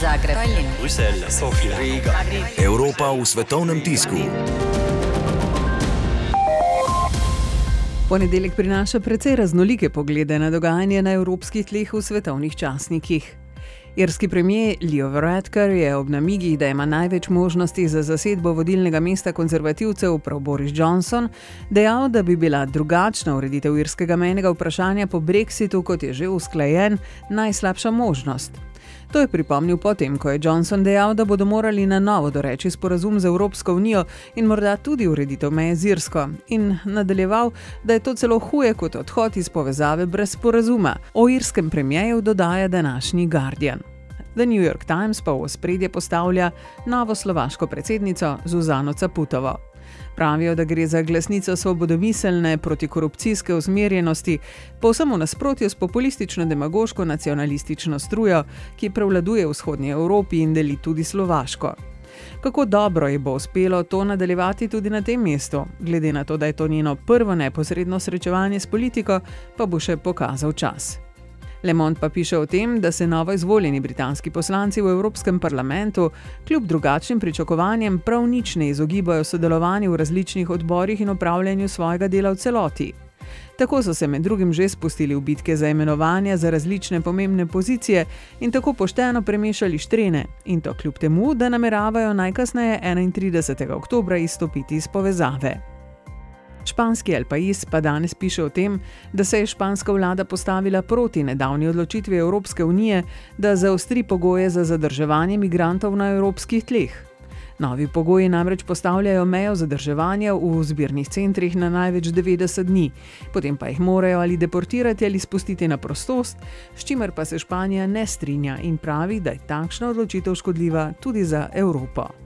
Zagreb, Bruselj, Sofija, Riga. Evropa v svetovnem tisku. Ponedeljek prinaša precej raznolike poglede na dogajanje na evropskih tleh v svetovnih časnikih. Irski premijer Leo Varadkar je ob namigih, da ima največ možnosti za zasedbo vodilnega mesta konzervativcev, prav Boris Johnson, dejal, da bi bila drugačna ureditev irskega menjega vprašanja po brexitu, kot je že usklajen, najslabša možnost. To je pripomnil potem, ko je Johnson dejal, da bodo morali na novo doreči sporazum z Evropsko unijo in morda tudi ureditev meje z Irsko, in nadaljeval, da je to celo huje kot odhod iz povezave brez sporazuma. O irskem premijeju dodaja današnji Guardian. The New York Times pa v spredje postavlja novo slovaško predsednico Zuzano Caputovo. Pravijo, da gre za glasnico svobodomiselne protikorupcijske usmerjenosti, povsem v nasprotju s populistično demagoško nacionalistično strujo, ki prevladuje v vzhodnji Evropi in deli tudi Slovaško. Kako dobro ji bo uspelo to nadaljevati tudi na tem mestu, glede na to, da je to njeno prvo neposredno srečevanje s politiko, pa bo še pokazal čas. Le Monde pa piše o tem, da se novo izvoljeni britanski poslanci v Evropskem parlamentu kljub drugačnim pričakovanjem prav nič ne izogibajo sodelovanju v različnih odborih in upravljanju svojega dela v celoti. Tako so se med drugim že spustili v bitke za imenovanja za različne pomembne pozicije in tako pošteno premešali štrene, in to kljub temu, da nameravajo najkasneje 31. oktober izstopiti iz povezave. Španski El Pais pa danes piše o tem, da se je španska vlada postavila proti nedavni odločitvi Evropske unije, da zaostri pogoje za zadrževanje migrantov na evropskih tleh. Novi pogoji namreč postavljajo mejo zadrževanja v zbirnih centrih na največ 90 dni, potem pa jih morajo ali deportirati ali spustiti na prostost, s čimer pa se Španija ne strinja in pravi, da je takšna odločitev škodljiva tudi za Evropo.